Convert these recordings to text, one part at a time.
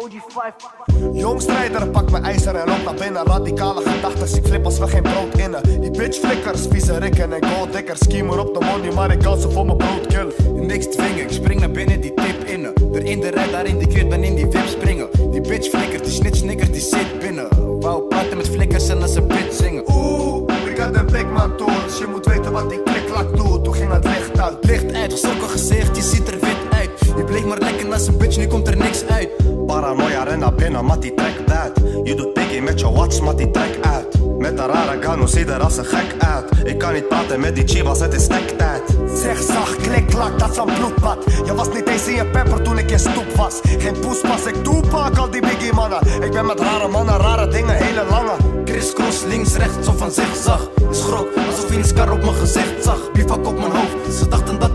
OG5. Jong strijder, pak mijn ijzer en loop naar binnen. Radicale gedachten, ik flip als we geen brood innen. Die bitch flikkers, vieze rikken en gold dikker. Schiemer op de money, maar ik kan ze voor mijn brood killen. Niks dwingen, ik spring naar binnen, die tip innen. Er in de rij, daarin die keert, ben in die wip springen. Die bitch flikkert, die snitch niggers, die zit binnen. Wou praten met flikkers en als een bitch zingen. Oeh, ik had een big man tools. Je moet weten wat die kliklak doet. Toen ging het licht uit. Licht uit, geschrokken gezicht, je ziet er wit Je bleef maar lekker als een bitch, nu komt er niks uit. Paranoia, ren naar binnen, maar die trekt uit. Je doet piggy met je watch, maar die trekt uit. Met een rare gun, hoe ziet er als een gek uit? Ik kan niet praten met die chibas, het is stektijd. Zeg zacht, klik, klak, dat is een bloedbad. Je was niet eens in je pepper toen ik in stoep was. Geen poespas, ik toepak al die biggie mannen. Ik ben met rare mannen, rare dingen, hele lange. Criss-cross, links, rechts, of van zigzag. Je schrok, alsof je een skar op mijn gezicht zag. Bivak op mijn hoofd, ze dachten dat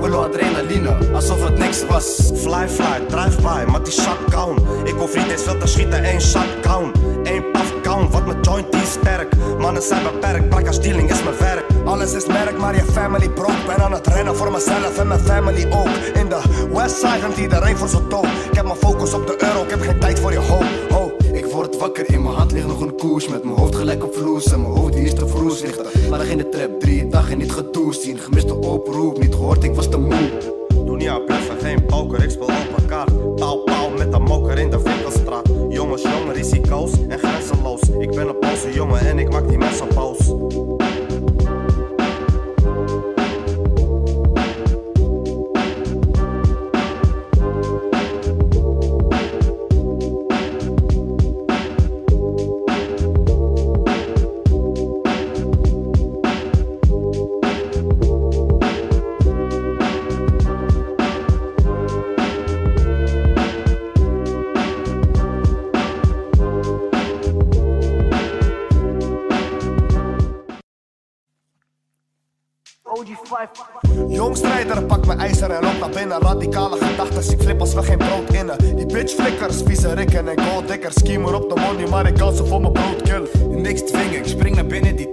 Willow adrenaline, alsof het niks was. Fly, fly, drive-by, maar die shotgun. Ik hoef niet eens veel te schieten, één shotgun. Eén puff count, wat mijn joint is sterk. Mannen zijn beperkt, brak als dealing is mijn werk. Alles is merk, maar je family broke. Ben aan het rennen voor mezelf en mijn family ook. In de Westside hangt iedereen voor zijn toon. Ik heb mijn focus op de euro, ik heb geen tijd hand ligt nog een koers Met mijn hoofd gelijk op vloes en mijn hoofd is te vroes Ligt er in de trap, drie dagen niet gedoucht Zien gemiste oproep, niet gehoord, ik was te moe Doe niet aan bluffen, geen poker, ik speel op elkaar. Pauw, pauw met een moker in de winkelstraat. Jongens, jongen, risico's en grenzeloos. Ik ben een Poolse jongen en ik maak die mensen boos. OG5. Jong strijder, pak mijn ijzer en loop naar binnen. Radicale gedachten, ik flip als we geen brood innen. Die bitch flikkers, vieze rikken en gold dikker. Schiemer op de money, maar ik kan ze voor mijn brood killen. Niks dwingen, ik spring naar binnen, die